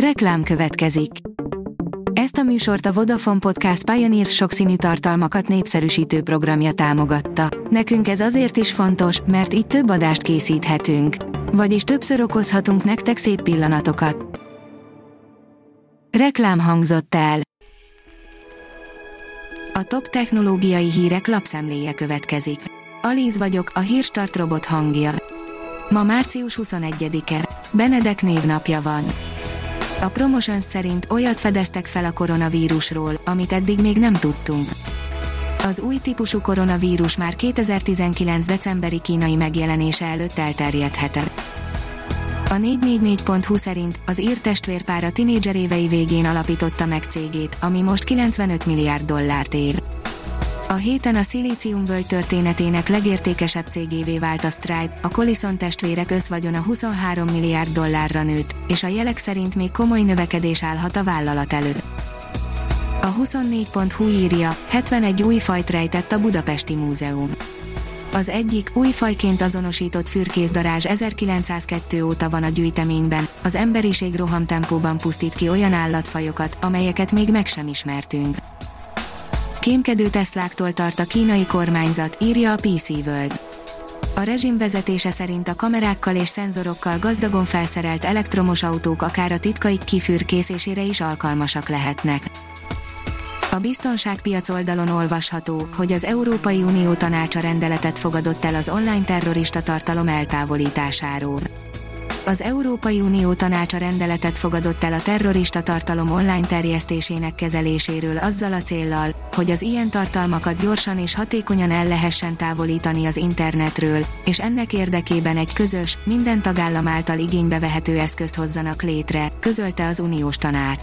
Reklám következik. Ezt a műsort a Vodafone Podcast Pioneer sokszínű tartalmakat népszerűsítő programja támogatta. Nekünk ez azért is fontos, mert így több adást készíthetünk. Vagyis többször okozhatunk nektek szép pillanatokat. Reklám hangzott el. A top technológiai hírek lapszemléje következik. Alíz vagyok, a hírstart robot hangja. Ma március 21-e. Benedek névnapja van. A Promotions szerint olyat fedeztek fel a koronavírusról, amit eddig még nem tudtunk. Az új típusú koronavírus már 2019. decemberi kínai megjelenése előtt elterjedhetett. A 444.hu szerint az ír testvérpár a tinédzser évei végén alapította meg cégét, ami most 95 milliárd dollárt ér. A héten a Szilíciumböld történetének legértékesebb cégévé vált a Stripe, a Collison testvérek összvagyona 23 milliárd dollárra nőtt, és a jelek szerint még komoly növekedés állhat a vállalat előtt. A 24.hu írja, 71 új fajt rejtett a Budapesti Múzeum. Az egyik, új fajként azonosított fürkészdarázs 1902 óta van a gyűjteményben, az emberiség rohamtempóban pusztít ki olyan állatfajokat, amelyeket még meg sem ismertünk. Kémkedő Tesláktól tart a kínai kormányzat, írja a PC World. A rezsim vezetése szerint a kamerákkal és szenzorokkal gazdagon felszerelt elektromos autók akár a titkaik kifürkészésére is alkalmasak lehetnek. A biztonságpiac oldalon olvasható, hogy az Európai Unió tanácsa rendeletet fogadott el az online terrorista tartalom eltávolításáról az Európai Unió tanácsa rendeletet fogadott el a terrorista tartalom online terjesztésének kezeléséről azzal a céllal, hogy az ilyen tartalmakat gyorsan és hatékonyan el lehessen távolítani az internetről, és ennek érdekében egy közös, minden tagállam által igénybe vehető eszközt hozzanak létre, közölte az uniós tanács.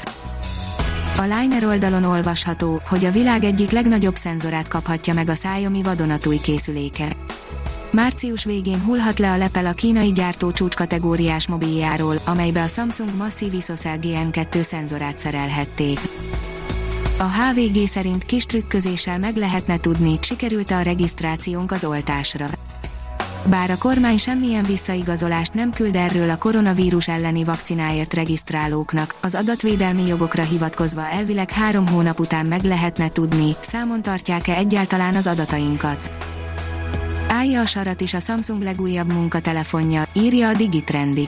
A Liner oldalon olvasható, hogy a világ egyik legnagyobb szenzorát kaphatja meg a Xiaomi vadonatúj készüléke. Március végén hullhat le a lepel a kínai gyártó csúcskategóriás mobiljáról, amelybe a Samsung Massive ISOCELL GM2 szenzorát szerelhették. A HVG szerint kis trükközéssel meg lehetne tudni, sikerült-e a regisztrációnk az oltásra. Bár a kormány semmilyen visszaigazolást nem küld erről a koronavírus elleni vakcináért regisztrálóknak, az adatvédelmi jogokra hivatkozva elvileg három hónap után meg lehetne tudni, számon tartják-e egyáltalán az adatainkat. Állja a sarat is a Samsung legújabb munkatelefonja, írja a Digitrendig.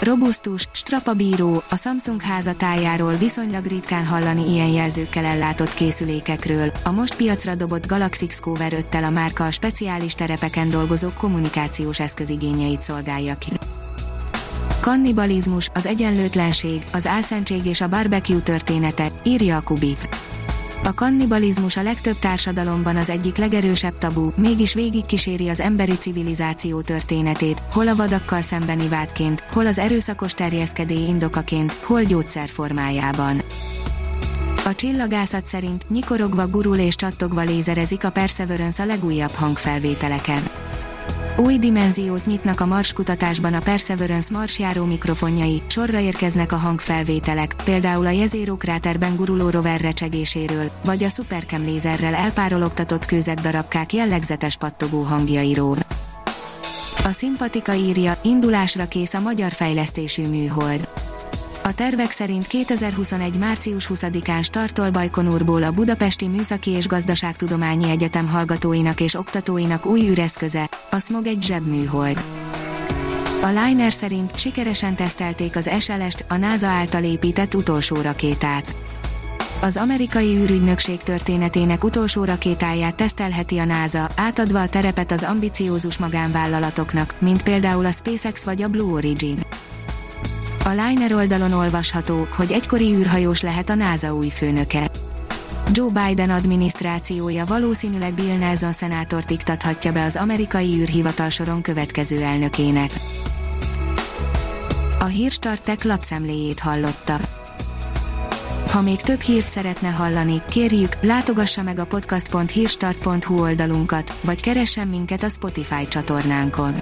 Robusztus, strapabíró, a Samsung házatájáról viszonylag ritkán hallani ilyen jelzőkkel ellátott készülékekről. A most piacra dobott Galaxy Cover 5 a márka a speciális terepeken dolgozó kommunikációs eszközigényeit szolgálja ki. Kannibalizmus, az egyenlőtlenség, az álszentség és a barbecue története, írja a Kubit. A kannibalizmus a legtöbb társadalomban az egyik legerősebb tabu, mégis végigkíséri az emberi civilizáció történetét, hol a vadakkal szembeni vádként, hol az erőszakos terjeszkedély indokaként, hol gyógyszer formájában. A csillagászat szerint nyikorogva gurul és csattogva lézerezik a Perseverance a legújabb hangfelvételeken. Új dimenziót nyitnak a Mars kutatásban a Perseverance marsjáró mikrofonjai, sorra érkeznek a hangfelvételek, például a Jezero kráterben guruló rover recsegéséről, vagy a Supercam lézerrel elpárologtatott kőzet darabkák jellegzetes pattogó hangjairól. A szimpatika írja, indulásra kész a magyar fejlesztésű műhold. A tervek szerint 2021. március 20-án startol Bajkonurból a Budapesti Műszaki és Gazdaságtudományi Egyetem hallgatóinak és oktatóinak új űreszköze, a Smog egy zsebműhold. A Liner szerint sikeresen tesztelték az SLS-t, a NASA által épített utolsó rakétát. Az amerikai űrügynökség történetének utolsó rakétáját tesztelheti a NASA, átadva a terepet az ambiciózus magánvállalatoknak, mint például a SpaceX vagy a Blue Origin. A Liner oldalon olvasható, hogy egykori űrhajós lehet a NASA új főnöke. Joe Biden adminisztrációja valószínűleg Bill Nelson szenátort iktathatja be az amerikai űrhivatal soron következő elnökének. A Hírstartek lapszemléjét hallotta. Ha még több hírt szeretne hallani, kérjük, látogassa meg a podcast.hírstart.hu oldalunkat, vagy keressen minket a Spotify csatornánkon